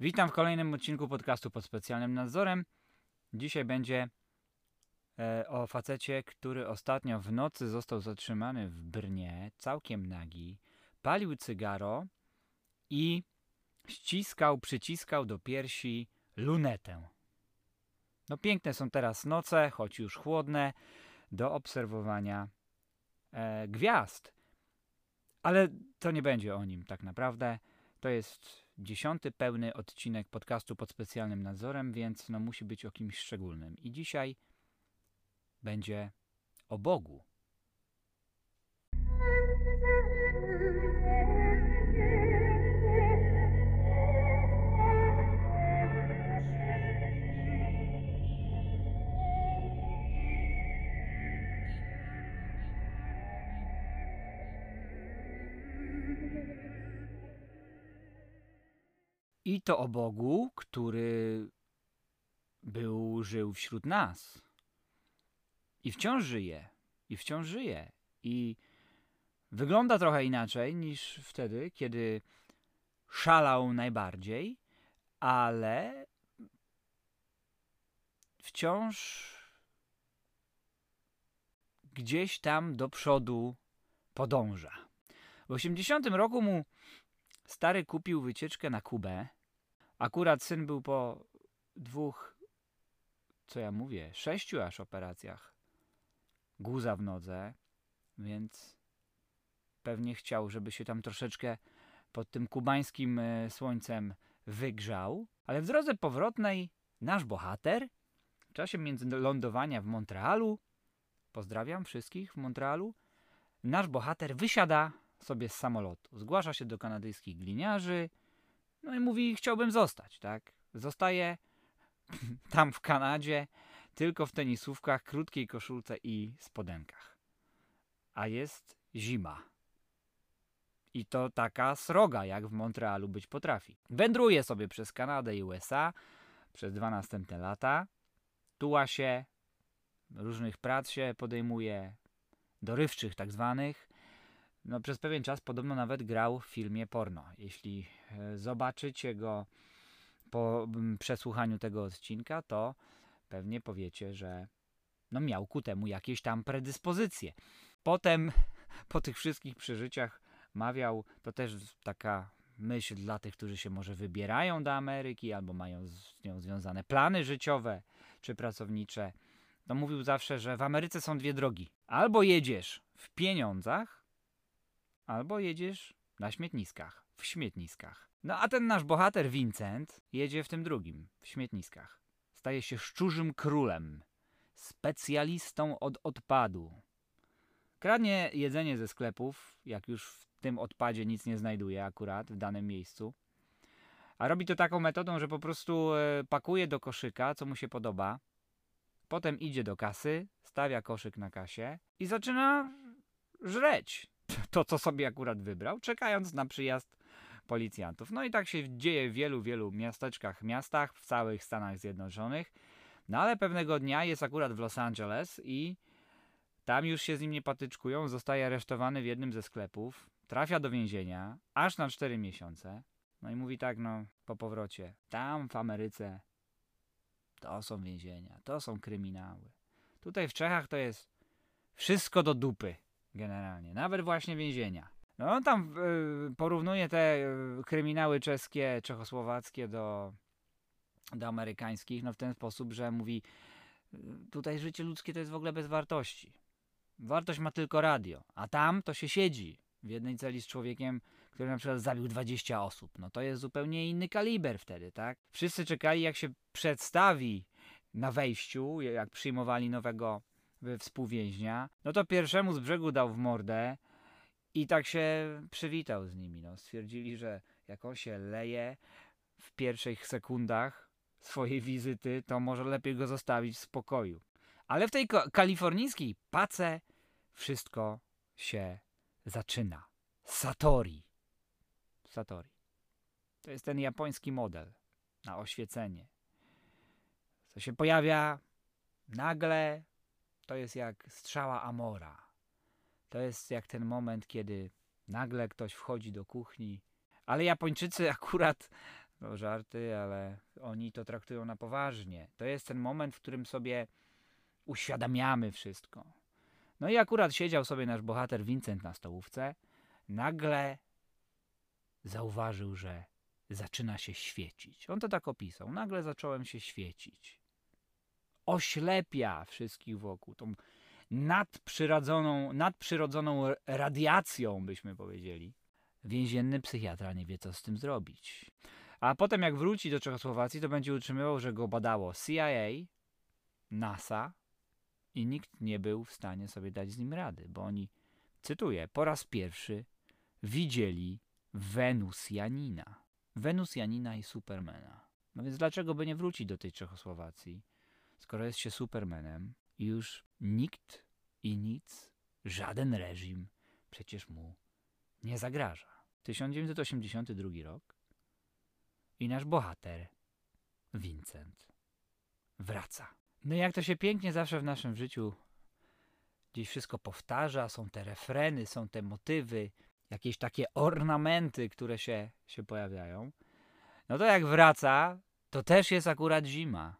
Witam w kolejnym odcinku podcastu pod specjalnym nadzorem. Dzisiaj będzie e, o facecie, który ostatnio w nocy został zatrzymany w Brnie, całkiem nagi, palił cygaro i ściskał, przyciskał do piersi lunetę. No piękne są teraz noce, choć już chłodne, do obserwowania e, gwiazd. Ale to nie będzie o nim tak naprawdę. To jest dziesiąty pełny odcinek podcastu pod specjalnym nadzorem, więc no musi być o kimś szczególnym. I dzisiaj będzie o Bogu. To o Bogu, który był, żył wśród nas. I wciąż żyje. I wciąż żyje. I wygląda trochę inaczej niż wtedy, kiedy szalał najbardziej, ale wciąż gdzieś tam do przodu podąża. W 80 roku mu stary kupił wycieczkę na Kubę Akurat syn był po dwóch, co ja mówię, sześciu aż operacjach guza w nodze, więc pewnie chciał, żeby się tam troszeczkę pod tym kubańskim e, słońcem wygrzał. Ale w drodze powrotnej nasz bohater w czasie międzylądowania w Montrealu, pozdrawiam wszystkich w Montrealu, nasz bohater wysiada sobie z samolotu. Zgłasza się do kanadyjskich gliniarzy, no i mówi, chciałbym zostać, tak? Zostaje tam w Kanadzie tylko w tenisówkach, krótkiej koszulce i spodenkach. A jest zima. I to taka sroga, jak w Montrealu być potrafi. Wędruje sobie przez Kanadę i USA przez dwa następne lata. Tuła się, różnych prac się podejmuje, dorywczych tak zwanych no, przez pewien czas podobno nawet grał w filmie porno. Jeśli e, zobaczycie go po przesłuchaniu tego odcinka, to pewnie powiecie, że no, miał ku temu jakieś tam predyspozycje. Potem, po tych wszystkich przeżyciach, mawiał, to też taka myśl dla tych, którzy się może wybierają do Ameryki albo mają z nią związane plany życiowe czy pracownicze. No mówił zawsze, że w Ameryce są dwie drogi. Albo jedziesz w pieniądzach, albo jedziesz na śmietniskach, w śmietniskach. No a ten nasz bohater Vincent jedzie w tym drugim, w śmietniskach. Staje się szczurzym królem, specjalistą od odpadu. Kradnie jedzenie ze sklepów, jak już w tym odpadzie nic nie znajduje akurat w danym miejscu. A robi to taką metodą, że po prostu e, pakuje do koszyka, co mu się podoba. Potem idzie do kasy, stawia koszyk na kasie i zaczyna żreć to, co sobie akurat wybrał, czekając na przyjazd policjantów. No i tak się dzieje w wielu, wielu miasteczkach, miastach w całych Stanach Zjednoczonych. No ale pewnego dnia jest akurat w Los Angeles i tam już się z nim nie patyczkują, zostaje aresztowany w jednym ze sklepów, trafia do więzienia aż na 4 miesiące. No i mówi tak, no po powrocie, tam w Ameryce to są więzienia, to są kryminały. Tutaj w Czechach to jest wszystko do dupy generalnie, nawet właśnie więzienia. No on tam y, porównuje te y, kryminały czeskie, czechosłowackie do, do amerykańskich, no w ten sposób, że mówi y, tutaj życie ludzkie to jest w ogóle bez wartości. Wartość ma tylko radio, a tam to się siedzi w jednej celi z człowiekiem, który na przykład zabił 20 osób. No to jest zupełnie inny kaliber wtedy, tak? Wszyscy czekali, jak się przedstawi na wejściu, jak przyjmowali nowego współwięźnia, no to pierwszemu z brzegu dał w mordę i tak się przywitał z nimi. No. Stwierdzili, że jak on się leje w pierwszych sekundach swojej wizyty, to może lepiej go zostawić w spokoju. Ale w tej kalifornijskiej pace wszystko się zaczyna. Satori. Satori. To jest ten japoński model na oświecenie. Co się pojawia nagle to jest jak strzała Amora. To jest jak ten moment, kiedy nagle ktoś wchodzi do kuchni. Ale Japończycy akurat to żarty, ale oni to traktują na poważnie. To jest ten moment, w którym sobie uświadamiamy wszystko. No i akurat siedział sobie nasz bohater Vincent na stołówce. Nagle zauważył, że zaczyna się świecić. On to tak opisał. Nagle zacząłem się świecić. Oślepia wszystkich wokół. Tą nadprzyrodzoną, nadprzyrodzoną radiacją, byśmy powiedzieli. Więzienny psychiatra nie wie, co z tym zrobić. A potem, jak wróci do Czechosłowacji, to będzie utrzymywał, że go badało CIA, NASA i nikt nie był w stanie sobie dać z nim rady, bo oni, cytuję, po raz pierwszy widzieli Wenusjanina. Wenusjanina i Supermana. No więc dlaczego by nie wrócić do tej Czechosłowacji, skoro jest się Supermanem już nikt i nic, żaden reżim przecież mu nie zagraża. 1982 rok i nasz bohater, Vincent, wraca. No i jak to się pięknie zawsze w naszym życiu gdzieś wszystko powtarza, są te refreny, są te motywy, jakieś takie ornamenty, które się, się pojawiają. No to jak wraca, to też jest akurat zima.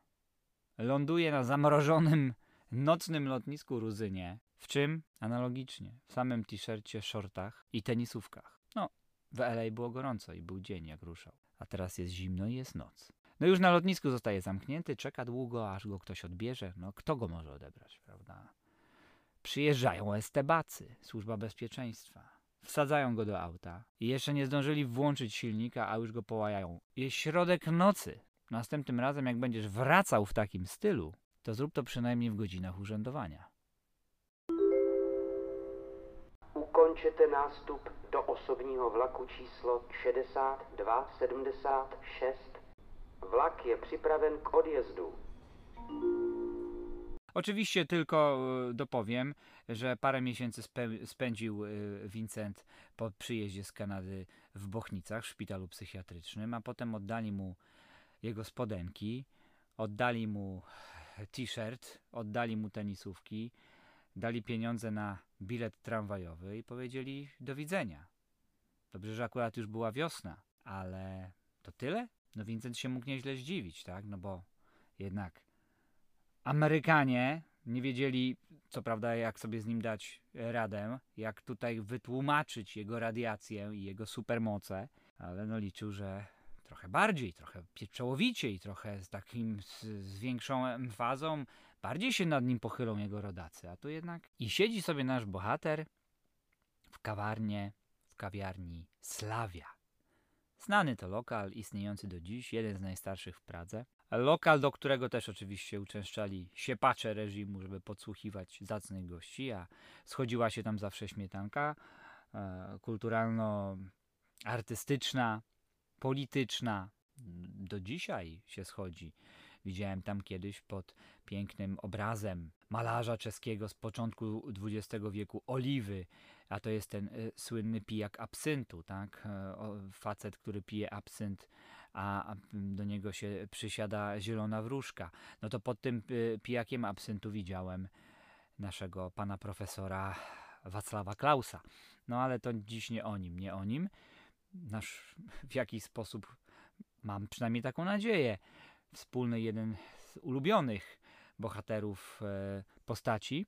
Ląduje na zamrożonym nocnym lotnisku Ruzynie. W czym? Analogicznie. W samym t-shircie, shortach i tenisówkach. No, w LA było gorąco i był dzień jak ruszał. A teraz jest zimno i jest noc. No już na lotnisku zostaje zamknięty, czeka długo, aż go ktoś odbierze. No kto go może odebrać, prawda? Przyjeżdżają estebacy, służba bezpieczeństwa. Wsadzają go do auta i jeszcze nie zdążyli włączyć silnika, a już go połajają. Jest środek nocy. Następnym razem, jak będziesz wracał w takim stylu, to zrób to przynajmniej w godzinach urzędowania. Ukončete nástup do osobního vlaku číslo 6276. Vlak je připraven k odjezdu. Oczywiście tylko e, dopowiem, że parę miesięcy spędził e, Vincent po przyjeździe z Kanady w Bochnicach, w szpitalu psychiatrycznym, a potem oddali mu jego spodenki, oddali mu t-shirt, oddali mu tenisówki, dali pieniądze na bilet tramwajowy i powiedzieli do widzenia. Dobrze, że akurat już była wiosna, ale to tyle? No Vincent się mógł nieźle zdziwić, tak? No bo jednak Amerykanie nie wiedzieli, co prawda, jak sobie z nim dać radę, jak tutaj wytłumaczyć jego radiację i jego supermoce, ale no liczył, że trochę bardziej, trochę pieczołowiciej, trochę z takim, z, z większą emfazą, bardziej się nad nim pochylą jego rodacy, a tu jednak i siedzi sobie nasz bohater w kawarnie, w kawiarni Slavia. Znany to lokal, istniejący do dziś, jeden z najstarszych w Pradze. Lokal, do którego też oczywiście uczęszczali siepacze reżimu, żeby podsłuchiwać zacnych gości, a schodziła się tam zawsze śmietanka e, kulturalno-artystyczna, polityczna. Do dzisiaj się schodzi. Widziałem tam kiedyś pod pięknym obrazem malarza czeskiego z początku XX wieku Oliwy, a to jest ten y, słynny pijak absyntu, tak? E, o, facet, który pije absynt, a, a do niego się przysiada zielona wróżka. No to pod tym y, pijakiem absyntu widziałem naszego pana profesora Wacława Klausa. No ale to dziś nie o nim, nie o nim. Nasz w jakiś sposób, mam przynajmniej taką nadzieję, wspólny jeden z ulubionych bohaterów e, postaci.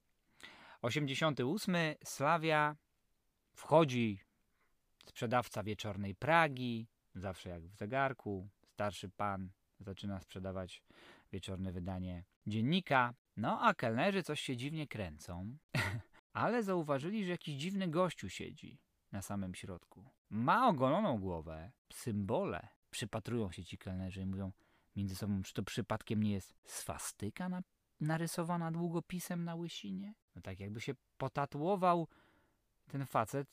88. Sławia wchodzi sprzedawca wieczornej Pragi, zawsze jak w zegarku. Starszy pan zaczyna sprzedawać wieczorne wydanie dziennika. No a kelnerzy coś się dziwnie kręcą, ale zauważyli, że jakiś dziwny gościu siedzi na samym środku. Ma ogoloną głowę, symbole. Przypatrują się ci kelnerzy i mówią między sobą, czy to przypadkiem nie jest swastyka na, narysowana długopisem na łysinie? No tak jakby się potatuował ten facet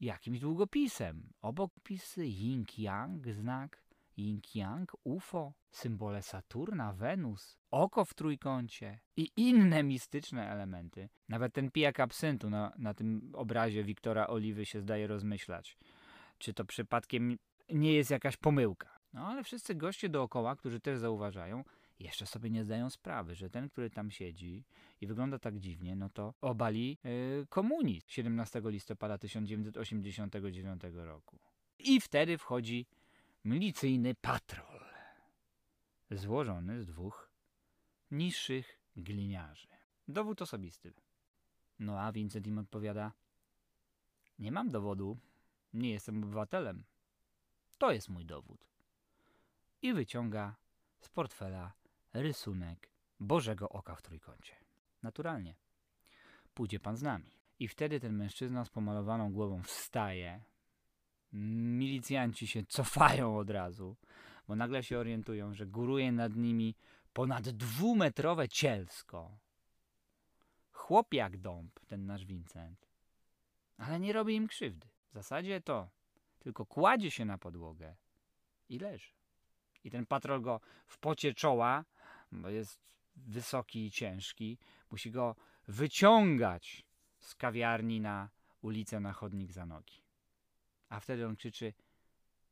jakimś długopisem. Obok pisy Yin-Yang, znak Yin-Yang, UFO, symbole Saturna, Wenus, oko w trójkącie i inne mistyczne elementy. Nawet ten pijak absyntu na, na tym obrazie Wiktora Oliwy się zdaje rozmyślać. Czy to przypadkiem nie jest jakaś pomyłka? No ale wszyscy goście dookoła, którzy też zauważają, jeszcze sobie nie zdają sprawy, że ten, który tam siedzi i wygląda tak dziwnie, no to obali yy, komunizm 17 listopada 1989 roku. I wtedy wchodzi milicyjny patrol złożony z dwóch niższych gliniarzy. Dowód osobisty. No a Vincent im odpowiada: Nie mam dowodu, nie jestem obywatelem. To jest mój dowód. I wyciąga z portfela rysunek Bożego Oka w trójkącie. Naturalnie. Pójdzie pan z nami. I wtedy ten mężczyzna z pomalowaną głową wstaje. Milicjanci się cofają od razu, bo nagle się orientują, że góruje nad nimi ponad dwumetrowe cielsko. Chłop jak dąb, ten nasz Vincent. Ale nie robi im krzywdy. W zasadzie to tylko kładzie się na podłogę i leży. I ten patrol go w pocie czoła, bo jest wysoki i ciężki, musi go wyciągać z kawiarni na ulicę, na chodnik za nogi. A wtedy on krzyczy: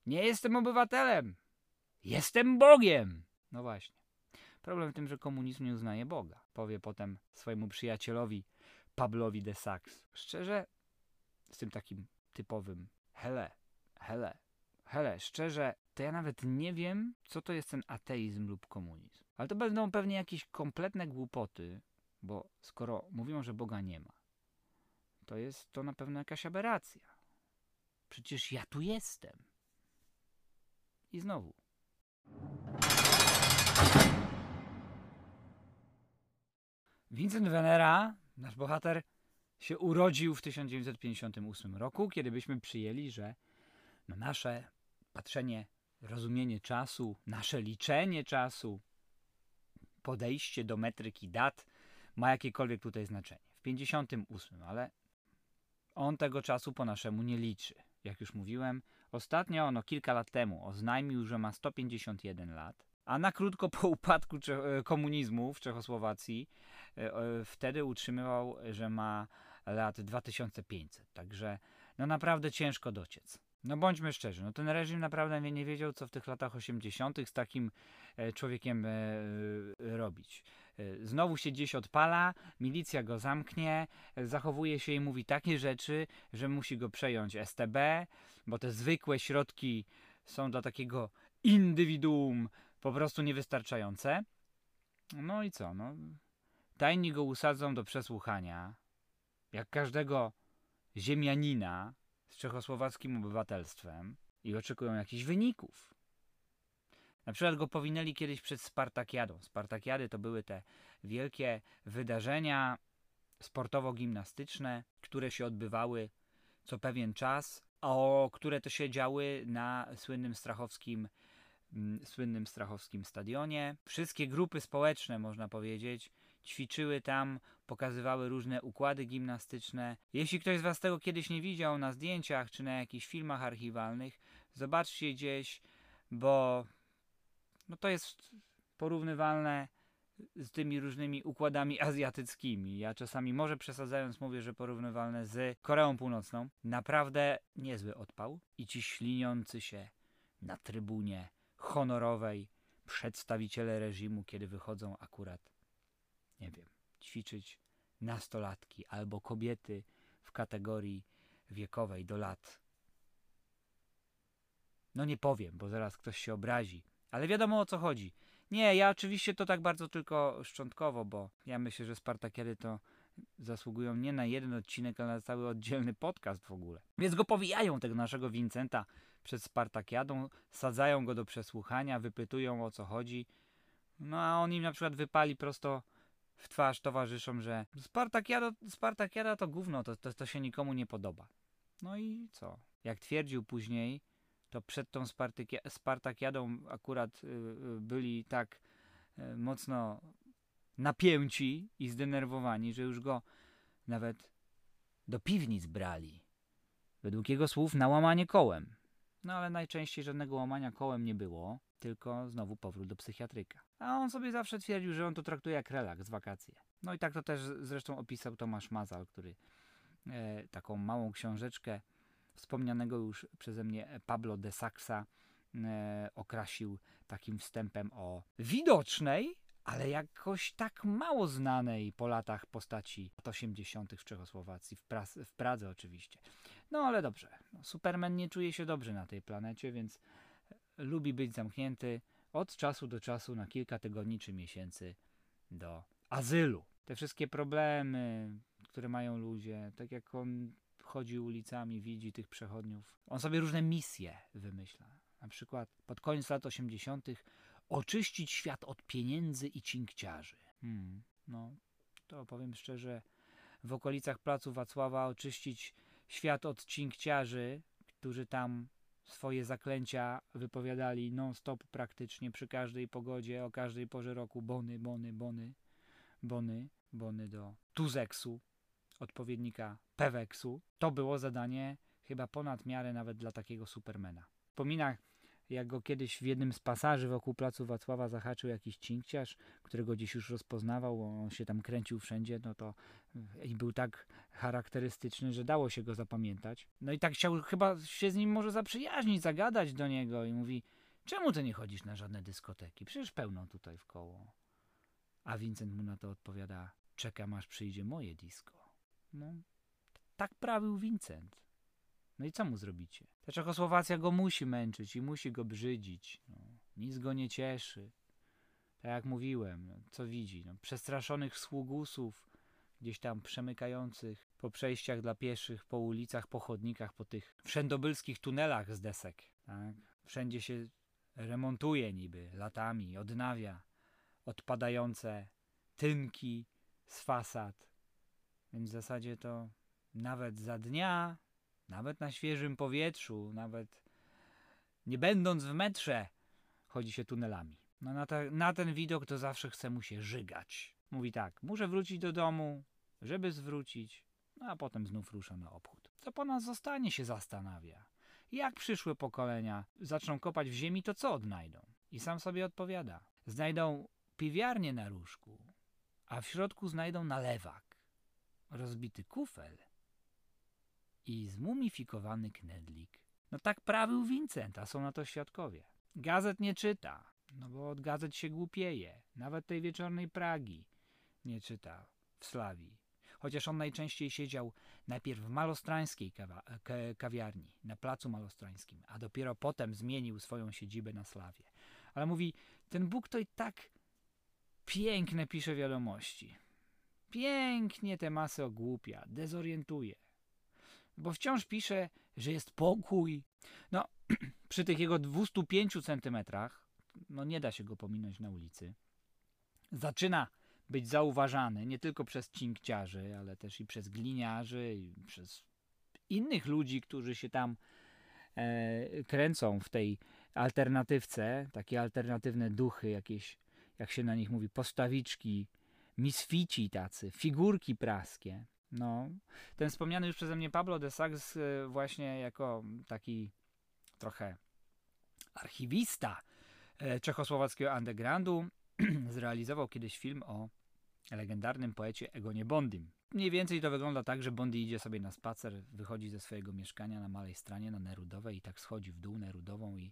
Nie jestem obywatelem! Jestem Bogiem! No właśnie. Problem w tym, że komunizm nie uznaje Boga. Powie potem swojemu przyjacielowi Pablowi de Saks. Szczerze, z tym takim typowym hele, hele, hele, szczerze, to ja nawet nie wiem, co to jest ten ateizm lub komunizm. Ale to będą pewnie jakieś kompletne głupoty, bo skoro mówią, że Boga nie ma, to jest to na pewno jakaś aberracja. Przecież ja tu jestem. I znowu. Vincent Venera, nasz bohater, się urodził w 1958 roku, kiedy byśmy przyjęli, że na nasze patrzenie, rozumienie czasu, nasze liczenie czasu, podejście do metryki dat ma jakiekolwiek tutaj znaczenie. W 58, ale on tego czasu po naszemu nie liczy. Jak już mówiłem, ostatnio, no kilka lat temu, oznajmił, że ma 151 lat, a na krótko po upadku komunizmu w Czechosłowacji e, wtedy utrzymywał, że ma lat 2500. Także no naprawdę ciężko dociec. No bądźmy szczerzy, no ten reżim naprawdę nie, wiedział, co w tych latach 80. z takim e, człowiekiem e, e, robić. Znowu się gdzieś odpala, milicja go zamknie, zachowuje się i mówi takie rzeczy, że musi go przejąć STB, bo te zwykłe środki są dla takiego indywiduum po prostu niewystarczające. No i co? No, tajni go usadzą do przesłuchania, jak każdego ziemianina z czechosłowackim obywatelstwem i oczekują jakichś wyników. Na przykład go powinęli kiedyś przed Spartakiadą. Spartakiady to były te wielkie wydarzenia sportowo-gimnastyczne, które się odbywały co pewien czas, o które to się działy na słynnym strachowskim, mm, słynnym strachowskim stadionie. Wszystkie grupy społeczne, można powiedzieć, ćwiczyły tam, pokazywały różne układy gimnastyczne. Jeśli ktoś z Was tego kiedyś nie widział na zdjęciach czy na jakichś filmach archiwalnych, zobaczcie gdzieś, bo no to jest porównywalne z tymi różnymi układami azjatyckimi. Ja czasami może przesadzając mówię, że porównywalne z Koreą Północną. Naprawdę niezły odpał i ci śliniący się na trybunie honorowej przedstawiciele reżimu, kiedy wychodzą akurat, nie wiem, ćwiczyć nastolatki albo kobiety w kategorii wiekowej do lat. No nie powiem, bo zaraz ktoś się obrazi, ale wiadomo o co chodzi. Nie, ja oczywiście to tak bardzo tylko szczątkowo, bo ja myślę, że Spartakiady to zasługują nie na jeden odcinek, ale na cały oddzielny podcast w ogóle. Więc go powijają, tego naszego Vincenta, przed Spartakiadą, sadzają go do przesłuchania, wypytują o co chodzi. No a on im na przykład wypali prosto w twarz towarzyszom, że Spartakiada, Spartakiada to gówno, to, to, to się nikomu nie podoba. No i co? Jak twierdził później, to przed tą Spartakiadą akurat y, y, byli tak y, mocno napięci i zdenerwowani, że już go nawet do piwnic brali. Według jego słów na łamanie kołem. No ale najczęściej żadnego łamania kołem nie było, tylko znowu powrót do psychiatryka. A on sobie zawsze twierdził, że on to traktuje jak relaks, wakacje. No i tak to też zresztą opisał Tomasz Mazal, który e, taką małą książeczkę wspomnianego już przeze mnie Pablo de Saxa e, okrasił takim wstępem o widocznej, ale jakoś tak mało znanej po latach postaci lat 80. w Czechosłowacji, w, w Pradze oczywiście. No ale dobrze, no, Superman nie czuje się dobrze na tej planecie, więc lubi być zamknięty od czasu do czasu na kilka tygodni czy miesięcy do azylu. Te wszystkie problemy, które mają ludzie, tak jak on chodzi ulicami, widzi tych przechodniów, on sobie różne misje wymyśla. Na przykład pod koniec lat 80. oczyścić świat od pieniędzy i cinkciarzy. Hmm, no, to powiem szczerze, w okolicach placu Wacława oczyścić świat od cinkciarzy, którzy tam swoje zaklęcia wypowiadali non-stop praktycznie przy każdej pogodzie, o każdej porze roku. Bony, bony, bony, bony, bony do Tuzeksu, odpowiednika Peweksu. To było zadanie chyba ponad miarę nawet dla takiego supermena. Wspomina, jak go kiedyś w jednym z pasaży wokół placu Wacława zahaczył jakiś cinkciarz, którego gdzieś już rozpoznawał, on się tam kręcił wszędzie, no to i był tak charakterystyczny, że dało się go zapamiętać. No i tak chciał chyba się z nim może zaprzyjaźnić, zagadać do niego i mówi, czemu ty nie chodzisz na żadne dyskoteki? Przecież pełno tutaj w koło. A Vincent mu na to odpowiada, czekam aż przyjdzie moje disco. No, tak prawił Vincent. No i co mu zrobicie? Ta Czechosłowacja go musi męczyć i musi go brzydzić. No, nic go nie cieszy. Tak jak mówiłem, no, co widzi? No, przestraszonych sługusów, gdzieś tam przemykających po przejściach dla pieszych, po ulicach, po chodnikach, po tych wszędobylskich tunelach z desek. Tak? Wszędzie się remontuje niby latami, odnawia odpadające tynki z fasad. Więc w zasadzie to nawet za dnia, nawet na świeżym powietrzu, nawet nie będąc w metrze, chodzi się tunelami. No na, te, na ten widok to zawsze chce mu się żygać. Mówi tak, muszę wrócić do domu, żeby zwrócić, no a potem znów rusza na obchód. Co po nas zostanie się zastanawia. Jak przyszłe pokolenia zaczną kopać w ziemi, to co odnajdą? I sam sobie odpowiada. Znajdą piwiarnię na różku, a w środku znajdą nalewak, rozbity kufel i zmumifikowany knedlik. No tak prawił Vincent, a są na to świadkowie. Gazet nie czyta, no bo od gazet się głupieje. Nawet tej wieczornej Pragi nie czyta w Slawii. Chociaż on najczęściej siedział najpierw w malostrańskiej ka- kawiarni, na placu malostrańskim, a dopiero potem zmienił swoją siedzibę na Slawie. Ale mówi, ten Bóg to i tak piękne pisze wiadomości. Pięknie te masy ogłupia, dezorientuje. Bo wciąż pisze, że jest pokój. No, przy tych jego 205 centymetrach, no nie da się go pominąć na ulicy. Zaczyna być zauważany nie tylko przez cinkciarzy, ale też i przez gliniarzy, i przez innych ludzi, którzy się tam e, kręcą w tej alternatywce, takie alternatywne duchy, jakieś, jak się na nich mówi, postawiczki, misfici tacy, figurki praskie. No, ten wspomniany już przeze mnie Pablo de Sachs e, właśnie jako taki trochę archiwista e, czechosłowackiego undergroundu zrealizował kiedyś film o legendarnym poecie Egonie Bondim. Mniej więcej to wygląda tak, że Bondi idzie sobie na spacer, wychodzi ze swojego mieszkania na Malej Stranie, na Nerudowej i tak schodzi w dół Nerudową i y,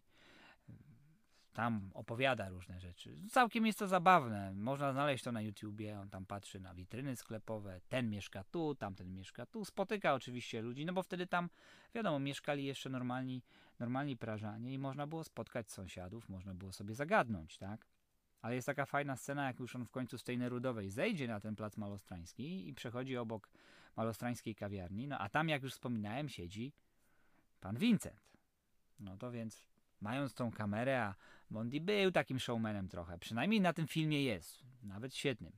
tam opowiada różne rzeczy. Całkiem jest to zabawne. Można znaleźć to na YouTubie. On tam patrzy na witryny sklepowe. Ten mieszka tu, tamten mieszka tu. Spotyka oczywiście ludzi, no bo wtedy tam, wiadomo, mieszkali jeszcze normalni, normalni Prażanie i można było spotkać sąsiadów, można było sobie zagadnąć, tak? Ale jest taka fajna scena, jak już on w końcu z tej Nerudowej zejdzie na ten plac malostrański i przechodzi obok malostrańskiej kawiarni, no a tam, jak już wspominałem, siedzi pan Vincent. No to więc, mając tą kamerę, a Bondi był takim showmanem trochę, przynajmniej na tym filmie jest, nawet świetnym.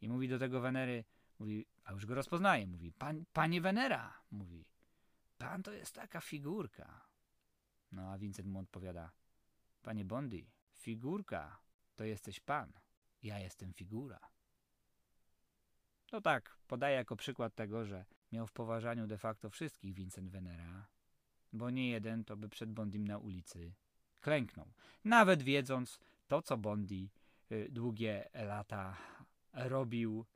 I mówi do tego Wenery, mówi, a już go rozpoznaje, mówi, pan, panie Wenera, mówi, pan to jest taka figurka. No a Vincent mu odpowiada, panie Bondi, figurka to jesteś pan, ja jestem figura. No tak, podaję jako przykład tego, że miał w poważaniu de facto wszystkich Vincent Venera, bo nie jeden to by przed Bondim na ulicy klęknął. Nawet wiedząc to, co Bondi y, długie lata robił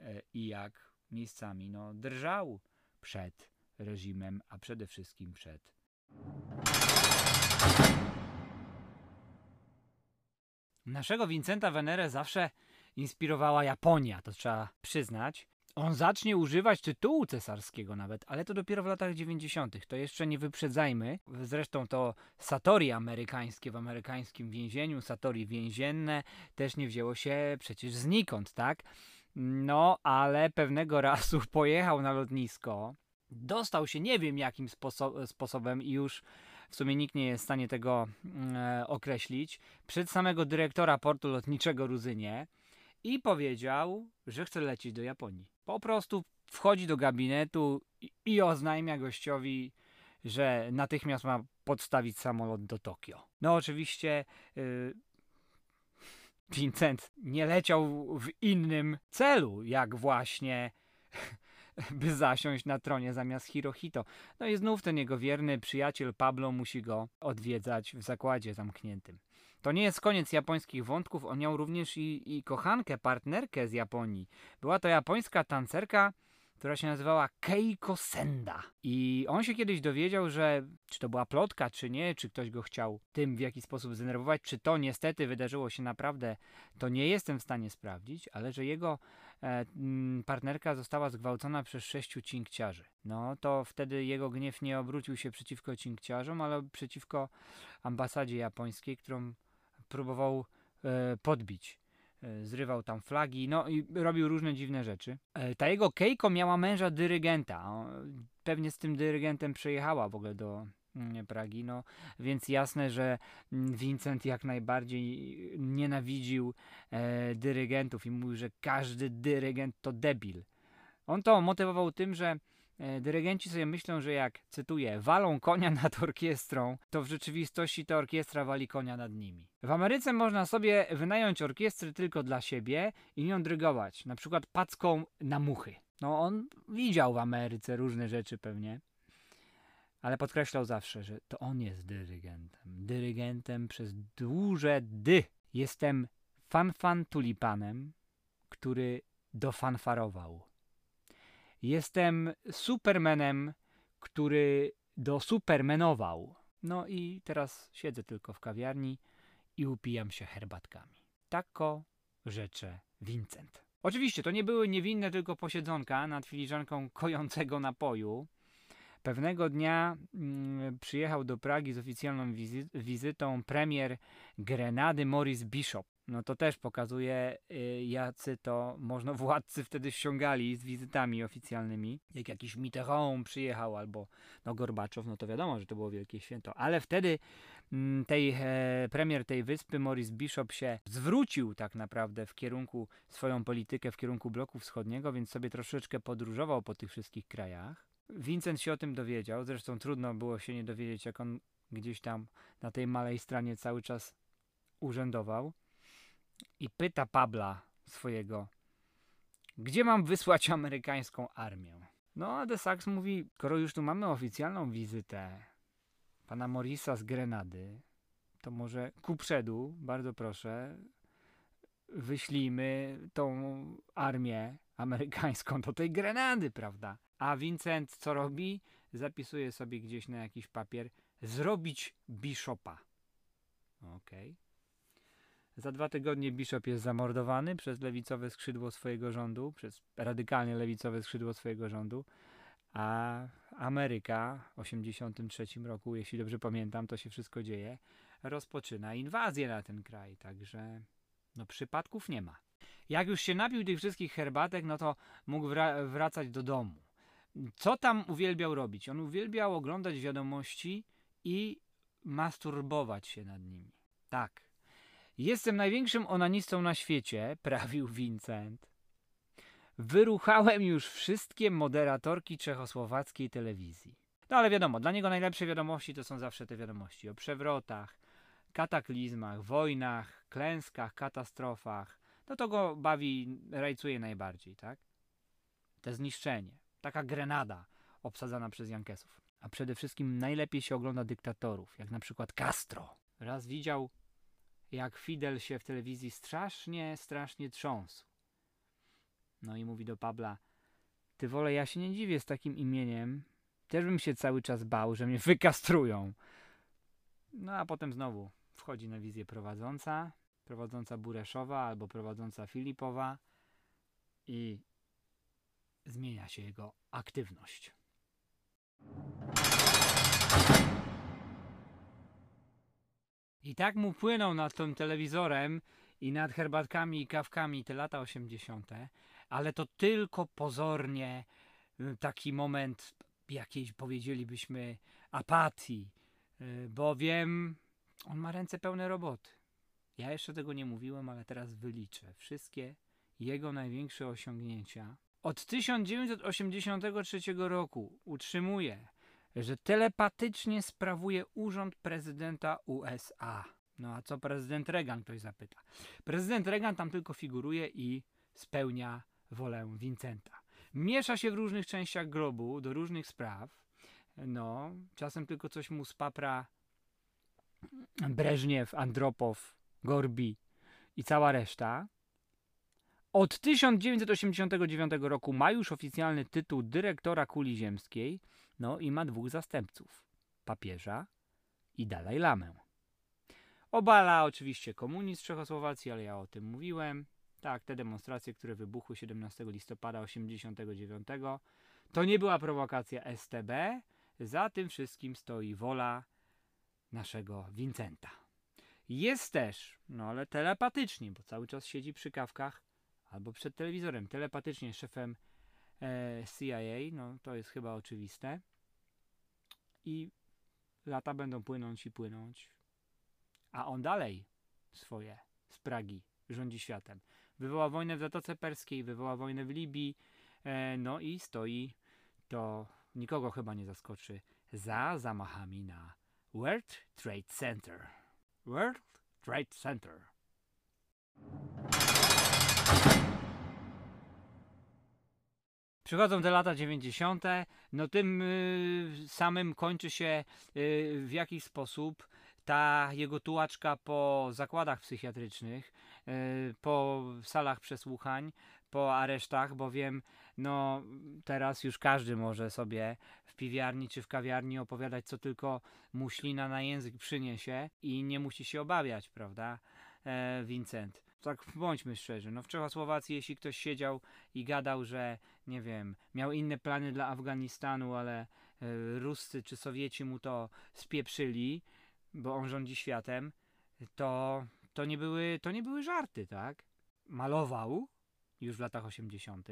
y, i jak miejscami no, drżał przed reżimem, a przede wszystkim przed Naszego Vincenta Venerę zawsze inspirowała Japonia, to trzeba przyznać. On zacznie używać tytułu cesarskiego nawet, ale to dopiero w latach 90. To jeszcze nie wyprzedzajmy. Zresztą to Satori amerykańskie w amerykańskim więzieniu, Satori więzienne też nie wzięło się przecież znikąd, tak? No, ale pewnego razu pojechał na lotnisko, dostał się nie wiem jakim sposo- sposobem i już w sumie nikt nie jest w stanie tego e, określić, przed samego dyrektora portu lotniczego Ruzynie i powiedział, że chce lecieć do Japonii. Po prostu wchodzi do gabinetu i, oznajmia gościowi, że natychmiast ma podstawić samolot do Tokio. No oczywiście yy, Vincent nie leciał w innym celu, jak właśnie by zasiąść na tronie zamiast Hirohito. No i znów ten jego wierny przyjaciel Pablo musi go odwiedzać w zakładzie zamkniętym. To nie jest koniec japońskich wątków, on miał również i, i kochankę, partnerkę z Japonii. Była to japońska tancerka, która się nazywała Keiko Senda. I on się kiedyś dowiedział, że czy to była plotka, czy nie, czy ktoś go chciał tym w jakiś sposób zdenerwować, czy to niestety wydarzyło się naprawdę, to nie jestem w stanie sprawdzić, ale że jego e, partnerka została zgwałcona przez sześciu cinkciarzy. No to wtedy jego gniew nie obrócił się przeciwko cinkciarzom, ale przeciwko ambasadzie japońskiej, którą próbował e, podbić. E, zrywał tam flagi, no i robił różne dziwne rzeczy. E, ta jego Keiko miała męża dyrygenta. Pewnie z tym dyrygentem przejechała w ogóle do mm, Pragi, no więc jasne, że mm, Vincent jak najbardziej nienawidził e, dyrygentów i mówił, że każdy dyrygent to debil. On to motywował tym, że dyrygenci sobie myślą, że jak, cytuję, walą konia nad orkiestrą, to w rzeczywistości ta orkiestra wali konia nad nimi. W Ameryce można sobie wynająć orkiestrę tylko dla siebie i nią drygować, na przykład packą na muchy. No on widział w Ameryce różne rzeczy pewnie, ale podkreślał zawsze, że to on jest dyrygentem. Dyrygentem przez duże dy. Jestem fanfan tulipanem, który dofanfarował. Jestem Supermanem, który do Supermanował. No i teraz siedzę tylko w kawiarni i upijam się herbatkami. Tako rzecze Vincent. Oczywiście to nie były niewinne tylko posiedzonka nad filiżanką kojącego napoju. Pewnego dnia mm, przyjechał do Pragi z oficjalną wizy wizytą premier Grenady Maurice Bishop no to też pokazuje, y, jacy to można władcy wtedy ściągali z wizytami oficjalnymi. Jak jakiś Mitterrand przyjechał albo no Gorbaczow, no to wiadomo, że to było wielkie święto. Ale wtedy mm, tej e, premier tej wyspy, Maurice Bishop, się zwrócił tak naprawdę w kierunku, swoją politykę w kierunku bloku wschodniego, więc sobie troszeczkę podróżował po tych wszystkich krajach. Vincent się o tym dowiedział, zresztą trudno było się nie dowiedzieć, jak on gdzieś tam na tej malej stronie cały czas urzędował i pyta Pabla swojego, gdzie mam wysłać amerykańską armię? No a De Sax mówi, skoro już tu mamy oficjalną wizytę pana Morisa z Grenady, to może ku przedu, bardzo proszę, wyślijmy tą armię amerykańską do tej Grenady, prawda? A Vincent co robi? Zapisuje sobie gdzieś na jakiś papier zrobić bishopa. Okej. Okay. Za dwa tygodnie Bishop jest zamordowany przez lewicowe skrzydło swojego rządu, przez radykalnie lewicowe skrzydło swojego rządu, a Ameryka w 1983 roku, jeśli dobrze pamiętam, to się wszystko dzieje, rozpoczyna inwazję na ten kraj, także no przypadków nie ma. Jak już się napił tych wszystkich herbatek, no to mógł wra wracać do domu. Co tam uwielbiał robić? On uwielbiał oglądać wiadomości i masturbować się nad nimi. Tak, Jestem największym onanistą na świecie, prawił Vincent. Wyruchałem już wszystkie moderatorki czechosłowackiej telewizji. No ale wiadomo, dla niego najlepsze wiadomości to są zawsze te wiadomości o przewrotach, kataklizmach, wojnach, klęskach, katastrofach. No to go bawi, rajcuje najbardziej, tak? Te zniszczenie, taka grenada obsadzana przez Jankesów. A przede wszystkim najlepiej się ogląda dyktatorów, jak na przykład Castro. Raz widział jak Fidel się w telewizji strasznie, strasznie trząsł. No i mówi do Pabla, ty wolę, ja się nie dziwię z takim imieniem, też bym się cały czas bał, że mnie wykastrują. No a potem znowu wchodzi na wizję prowadząca, prowadząca Bureszowa albo prowadząca Filipowa i zmienia się jego aktywność. I tak mu płyną nad tym telewizorem i nad herbatkami i kawkami te lata 80., ale to tylko pozornie y, taki moment jakiejś powiedzielibyśmy apatii, y, bowiem on ma ręce pełne roboty. Ja jeszcze tego nie mówiłem, ale teraz wyliczę wszystkie jego największe osiągnięcia. Od 1983 roku utrzymuje, że telepatycznie sprawuje urząd prezydenta USA. No a co prezydent Reagan, ktoś zapyta. Prezydent Reagan tam tylko figuruje i spełnia wolę Vincenta. Miesza się w różnych częściach globu do różnych spraw. No, czasem tylko coś mu spapra Breżniew, Andropow, Gorbi i cała reszta. Od 1989 roku ma już oficjalny tytuł dyrektora kuli ziemskiej, no i ma dwóch zastępców: papieża i Dalaj Lamę. Obala oczywiście komunizm Czechosłowacji, ale ja o tym mówiłem. Tak, te demonstracje, które wybuchły 17 listopada 1989, to nie była prowokacja STB. Za tym wszystkim stoi wola naszego Vincenta. Jest też, no ale telepatycznie, bo cały czas siedzi przy kawkach albo przed telewizorem, telepatycznie szefem CIA, no to jest chyba oczywiste. I lata będą płynąć i płynąć. A on dalej swoje z Pragi rządzi światem. Wywoła wojnę w Zatoce Perskiej, wywoła wojnę w Libii, e, no i stoi, to nikogo chyba nie zaskoczy, za zamachami na World Trade Center. World Trade Center. Przychodzą te lata 90., no tym y, samym kończy się y, w jakiś sposób ta jego tułaczka po zakładach psychiatrycznych, y, po salach przesłuchań, po aresztach, bowiem no teraz już każdy może sobie w piwiarni czy w kawiarni opowiadać, co tylko mu ślina na język przyniesie i nie musi się obawiać, prawda, e, Vincent? Tak bądźmy szczerzy, no w Czechosłowacji jeśli ktoś siedział i gadał, że nie wiem, miał inne plany dla Afganistanu, ale e, Ruscy czy Sowieci mu to spieprzyli, bo on rządzi światem, to, to, nie, były, to nie były żarty, tak? Malował już w latach 80.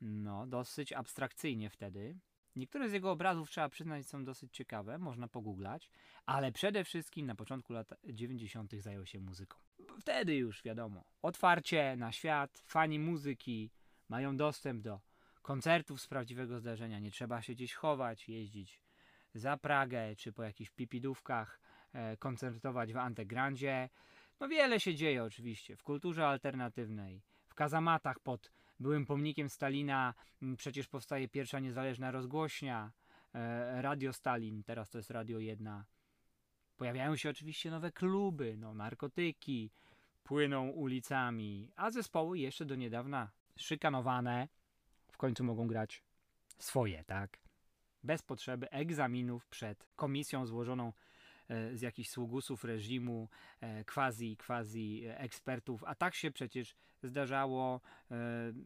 No, dosyć abstrakcyjnie wtedy. Niektóre z jego obrazów, trzeba przyznać, są dosyć ciekawe, można pogooglać, ale przede wszystkim na początku lat 90. zajął się muzyką. Wtedy już wiadomo, otwarcie na świat, fani muzyki mają dostęp do koncertów z prawdziwego zdarzenia, nie trzeba się gdzieś chować, jeździć za Pragę czy po jakichś pipidówkach, e, koncertować w Antegrandzie. No wiele się dzieje oczywiście w kulturze alternatywnej, w kazamatach pod byłym pomnikiem Stalina m, przecież powstaje pierwsza niezależna rozgłośnia, e, Radio Stalin, teraz to jest Radio 1. Pojawiają się oczywiście nowe kluby, no, narkotyki, płyną ulicami, a zespoły jeszcze do niedawna szykanowane w końcu mogą grać swoje, tak? Bez potrzeby egzaminów przed komisją złożoną z jakichś sługusów reżimu, e, quasi, quasi ekspertów, a tak się przecież zdarzało, e,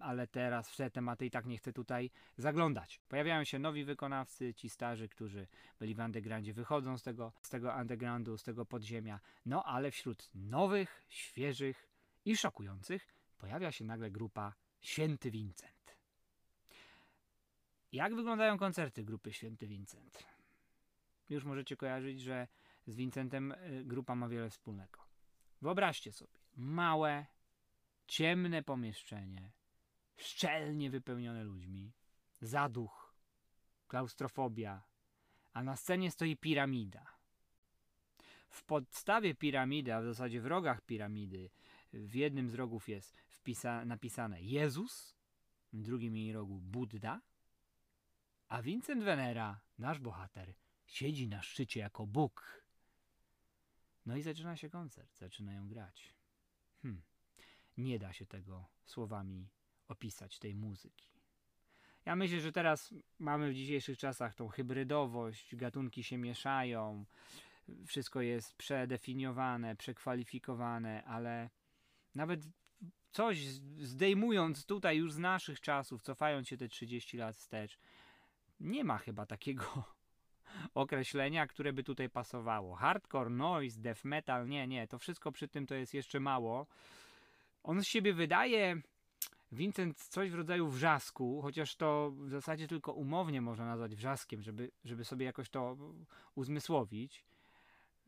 ale teraz w te tematy i tak nie chcę tutaj zaglądać. Pojawiają się nowi wykonawcy, ci starzy, którzy byli w undergroundzie, wychodzą z tego, z tego undergroundu, z tego podziemia, no ale wśród nowych, świeżych i szokujących pojawia się nagle grupa Święty Vincent. Jak wyglądają koncerty grupy Święty Vincent? Już możecie kojarzyć, że z Vincentem y, grupa ma wiele wspólnego. Wyobraźcie sobie, małe, ciemne pomieszczenie, szczelnie wypełnione ludźmi, zaduch, klaustrofobia, a na scenie stoi piramida. W podstawie piramidy, a w zasadzie w rogach piramidy, w jednym z rogów jest wpisa- napisane Jezus, w drugim jej rogu Buddha, a Vincent Venera, nasz bohater, siedzi na szczycie jako Bóg. No i zaczyna się koncert, zaczynają grać. Hm. Nie da się tego słowami opisać, tej muzyki. Ja myślę, że teraz mamy w dzisiejszych czasach tą hybrydowość, gatunki się mieszają, wszystko jest przedefiniowane, przekwalifikowane, ale nawet coś zdejmując tutaj już z naszych czasów, cofając się te 30 lat wstecz, nie ma chyba takiego określenia, które by tutaj pasowało. Hardcore, noise, death metal, nie, nie, to wszystko przy tym to jest jeszcze mało. On z siebie wydaje, Vincent, coś w rodzaju wrzasku, chociaż to w zasadzie tylko umownie można nazwać wrzaskiem, żeby, żeby sobie jakoś to uzmysłowić.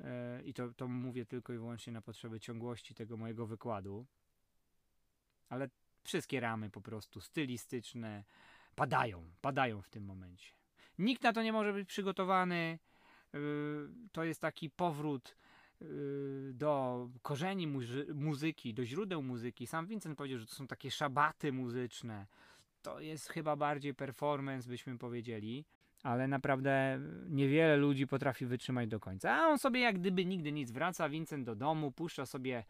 E, I to, to mówię tylko i wyłącznie na potrzeby ciągłości tego mojego wykładu. Ale wszystkie ramy po prostu stylistyczne padają, padają w tym momencie. Nikt na to nie może być przygotowany. Yy, To jest taki powrót yy, do korzeni muzy- muzyki, do źródeł muzyki. Sam Vincent powiedział, że to są takie szabaty muzyczne. To jest chyba bardziej performance, byśmy powiedzieli. Ale naprawdę niewiele ludzi potrafi wytrzymać do końca. A on sobie jak gdyby nigdy nic wraca, Vincent do domu, puszcza sobie,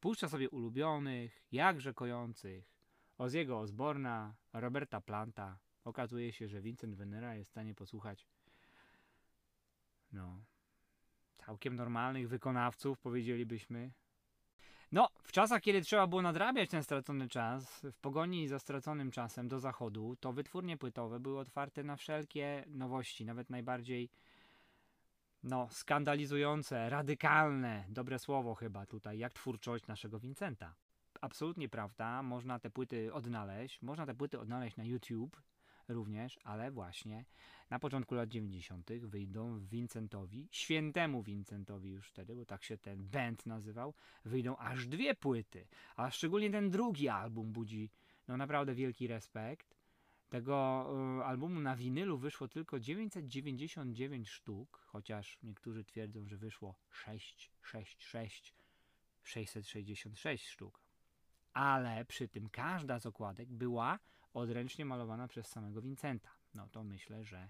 puszcza sobie ulubionych, jakże kojących. Oziego Osborna, Roberta Planta. Okazuje się, że Vincent Venera jest w stanie posłuchać no, całkiem normalnych wykonawców, powiedzielibyśmy. No, w czasach, kiedy trzeba było nadrabiać ten stracony czas, w pogoni za straconym czasem do zachodu, to wytwórnie płytowe były otwarte na wszelkie nowości, nawet najbardziej no, skandalizujące, radykalne, dobre słowo chyba tutaj, jak twórczość naszego Vincenta. Absolutnie prawda, można te płyty odnaleźć, można te płyty odnaleźć na YouTube również, ale właśnie na początku lat 90. wyjdą Vincentowi, świętemu Vincentowi już wtedy, bo tak się ten band nazywał, wyjdą aż dwie płyty, a szczególnie ten drugi album budzi no naprawdę wielki respekt. Tego y, albumu na winylu wyszło tylko 999 sztuk, chociaż niektórzy twierdzą, że wyszło 6, 6, 6, 666 sztuk. Ale przy tym każda z okładek była odręcznie malowana przez samego Vincenta. No to myślę, że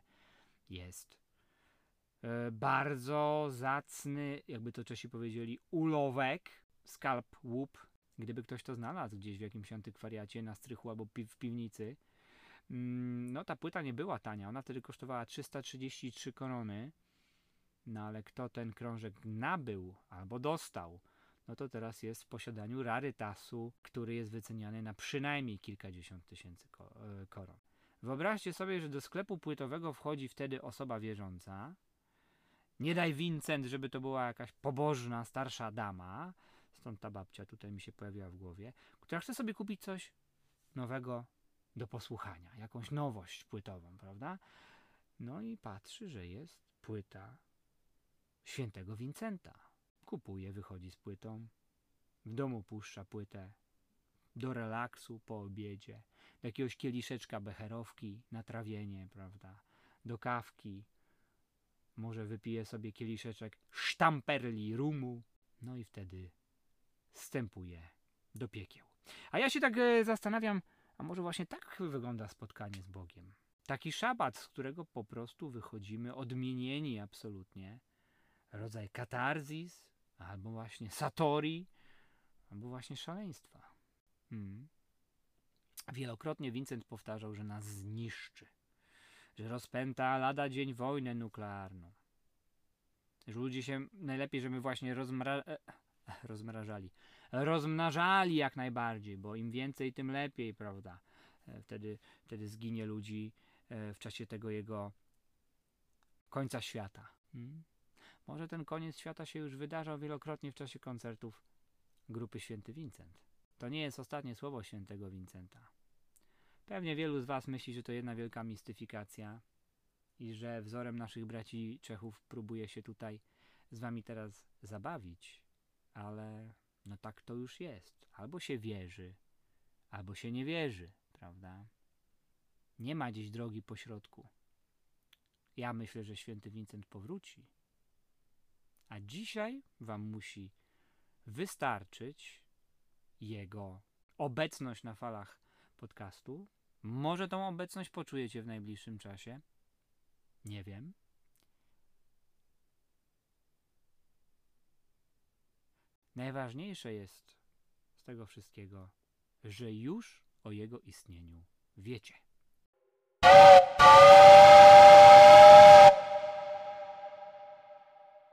jest e, bardzo zacny, jakby to Czesi powiedzieli, ulowek, skalp łup. Gdyby ktoś to znalazł gdzieś w jakimś antykwariacie na strychu albo pi- w piwnicy. Mm, No ta płyta nie była tania, ona wtedy kosztowała 333 korony. No ale kto ten krążek nabył albo dostał, no to teraz jest w posiadaniu rarytasu, który jest wyceniany na przynajmniej kilkadziesiąt tysięcy e, koron. Wyobraźcie sobie, że do sklepu płytowego wchodzi wtedy osoba wierząca. Nie daj Vincent, żeby to była jakaś pobożna, starsza dama, stąd ta babcia tutaj mi się pojawiła w głowie, która chce sobie kupić coś nowego do posłuchania, jakąś nowość płytową, prawda? No i patrzy, że jest płyta świętego Vincenta. Kupuje, wychodzi z płytą, w domu puszcza płytę, do relaksu po obiedzie, do jakiegoś kieliszeczka becherowki na trawienie, prawda, do kawki, może wypije sobie kieliszeczek sztamperli rumu, no i wtedy wstępuje do piekieł. A ja się tak e, zastanawiam, a może właśnie tak wygląda spotkanie z Bogiem. Taki szabat, z którego po prostu wychodzimy odmienieni absolutnie. Rodzaj katarzis, albo właśnie satori, albo właśnie szaleństwa. Hmm. Wielokrotnie Vincent powtarzał, że nas zniszczy, że rozpęta lada dzień wojnę nuklearną. Że ludzie się najlepiej, żeby właśnie rozmra... e, rozmrażali. Rozmnażali jak najbardziej, bo im więcej, tym lepiej, prawda? E, Wtedy, wtedy zginie ludzi e, w czasie tego jego końca świata. Hmm? Może ten koniec świata się już wydarzał wielokrotnie w czasie koncertów grupy Święty Wincent. To nie jest ostatnie słowo świętego Wincenta. Pewnie wielu z Was myśli, że to jedna wielka mistyfikacja i że wzorem naszych braci Czechów próbuje się tutaj z Wami teraz zabawić, ale no tak to już jest. Albo się wierzy, albo się nie wierzy, prawda? Nie ma gdzieś drogi po środku. Ja myślę, że święty Wincent powróci. A dzisiaj Wam musi wystarczyć jego obecność na falach podcastu. Może tą obecność poczujecie w najbliższym czasie. Nie wiem. Najważniejsze jest z tego wszystkiego, że już o jego istnieniu wiecie.